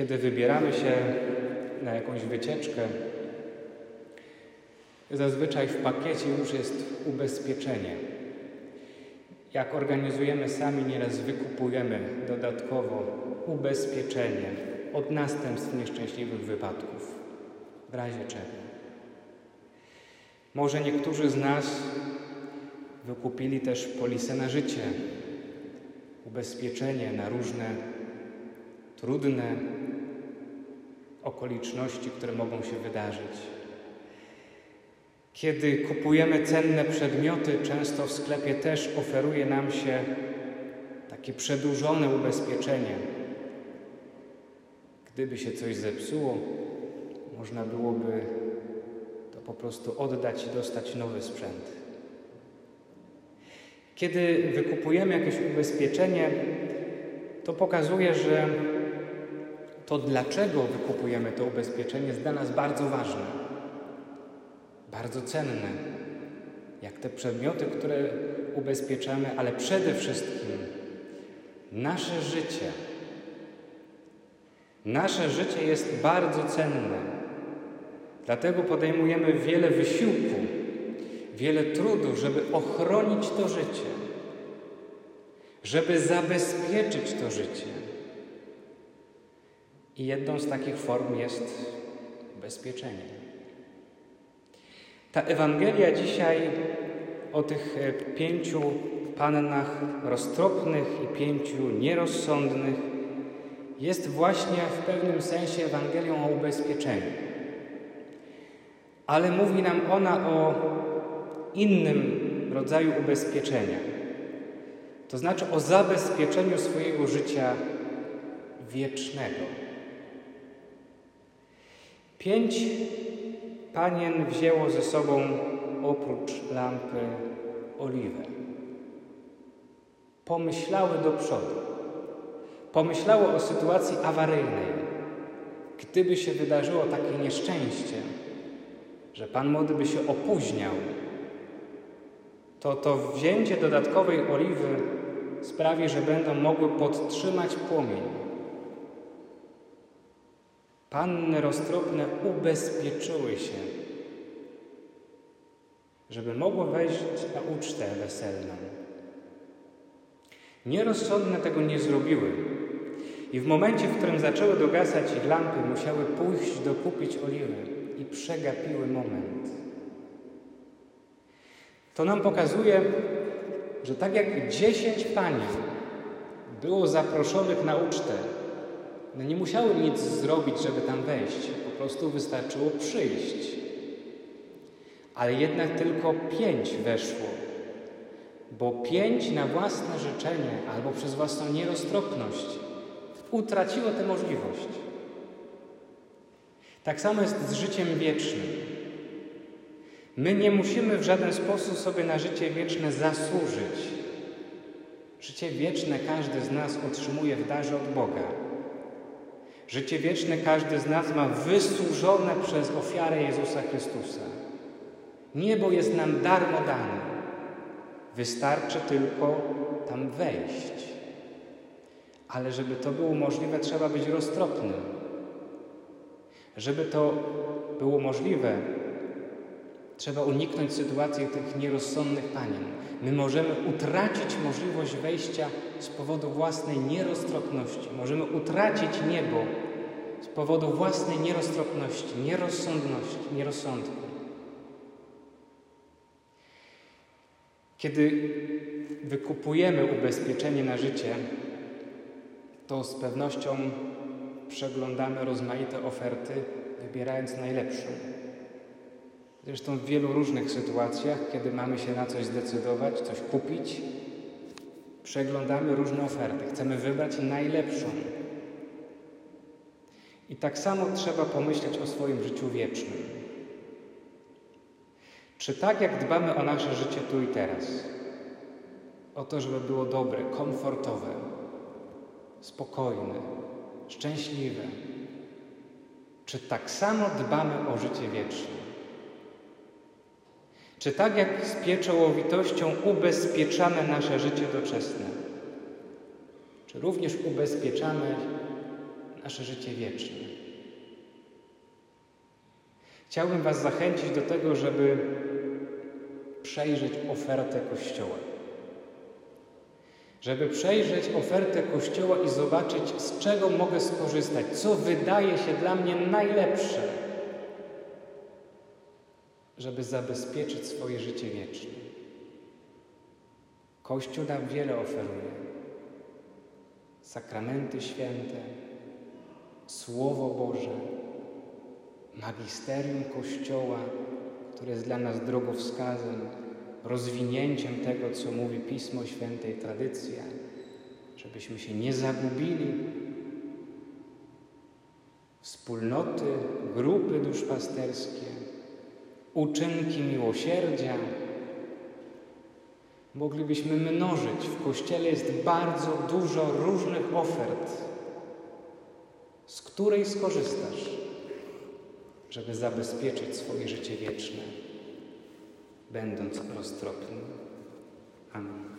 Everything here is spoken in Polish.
Kiedy wybieramy się na jakąś wycieczkę, zazwyczaj w pakiecie już jest ubezpieczenie. Jak organizujemy sami, nieraz wykupujemy dodatkowo ubezpieczenie od następstw nieszczęśliwych wypadków, w razie czego. Może niektórzy z nas wykupili też polisę na życie, ubezpieczenie na różne trudne okoliczności, które mogą się wydarzyć. Kiedy kupujemy cenne przedmioty, często w sklepie też oferuje nam się takie przedłużone ubezpieczenie. Gdyby się coś zepsuło, można byłoby to po prostu oddać i dostać nowy sprzęt. Kiedy wykupujemy jakieś ubezpieczenie, to pokazuje, że to dlaczego wykupujemy to ubezpieczenie jest dla nas bardzo ważne, bardzo cenne. Jak te przedmioty, które ubezpieczamy, ale przede wszystkim nasze życie. Nasze życie jest bardzo cenne. Dlatego podejmujemy wiele wysiłku, wiele trudu, żeby ochronić to życie, żeby zabezpieczyć to życie. I jedną z takich form jest bezpieczenie. Ta Ewangelia dzisiaj o tych e, pięciu pannach roztropnych i pięciu nierozsądnych jest właśnie w pewnym sensie Ewangelią o ubezpieczeniu. Ale mówi nam ona o innym rodzaju ubezpieczenia. To znaczy o zabezpieczeniu swojego życia wiecznego. Pięć panien wzięło ze sobą oprócz lampy oliwę. Pomyślały do przodu. Pomyślały o sytuacji awaryjnej. Gdyby się wydarzyło takie nieszczęście, że Pan młody by się opóźniał, to to wzięcie dodatkowej oliwy sprawi, że będą mogły podtrzymać płomień Panny roztropne ubezpieczyły się, żeby mogło wejść na ucztę weselną. Nierozsądne tego nie zrobiły i w momencie, w którym zaczęły dogasać ich lampy, musiały pójść dokupić oliwy i przegapiły moment. To nam pokazuje, że tak jak dziesięć pani było zaproszonych na ucztę, one nie musiały nic zrobić, żeby tam wejść, po prostu wystarczyło przyjść. Ale jednak tylko pięć weszło, bo pięć na własne życzenie albo przez własną nieroztropność utraciło tę możliwość. Tak samo jest z życiem wiecznym. My nie musimy w żaden sposób sobie na życie wieczne zasłużyć. Życie wieczne każdy z nas otrzymuje w darze od Boga. Życie wieczne każdy z nas ma wysłużone przez ofiarę Jezusa Chrystusa. Niebo jest nam darmo dane. Wystarczy tylko tam wejść. Ale żeby to było możliwe, trzeba być roztropnym. Żeby to było możliwe, trzeba uniknąć sytuacji tych nierozsądnych panien. My możemy utracić możliwość wejścia z powodu własnej nieroztropności. Możemy utracić niebo z powodu własnej nieroztropności, nierozsądności, nierozsądku. Kiedy wykupujemy ubezpieczenie na życie, to z pewnością przeglądamy rozmaite oferty, wybierając najlepszą. Zresztą w wielu różnych sytuacjach, kiedy mamy się na coś zdecydować, coś kupić, przeglądamy różne oferty. Chcemy wybrać najlepszą. I tak samo trzeba pomyśleć o swoim życiu wiecznym. Czy tak jak dbamy o nasze życie tu i teraz, o to, żeby było dobre, komfortowe, spokojne, szczęśliwe, czy tak samo dbamy o życie wieczne? Czy tak jak z pieczołowitością ubezpieczamy nasze życie doczesne, czy również ubezpieczamy nasze życie wieczne. Chciałbym Was zachęcić do tego, żeby przejrzeć ofertę Kościoła. Żeby przejrzeć ofertę Kościoła i zobaczyć, z czego mogę skorzystać, co wydaje się dla mnie najlepsze, żeby zabezpieczyć swoje życie wieczne. Kościół nam wiele oferuje. Sakramenty święte, Słowo Boże, magisterium Kościoła, które jest dla nas drogowskazem, rozwinięciem tego, co mówi Pismo Święte i tradycja, żebyśmy się nie zagubili. Wspólnoty, grupy duszpasterskie, uczynki miłosierdzia. Moglibyśmy mnożyć. W Kościele jest bardzo dużo różnych ofert, z której skorzystasz, żeby zabezpieczyć swoje życie wieczne będąc roztropnym. Amen.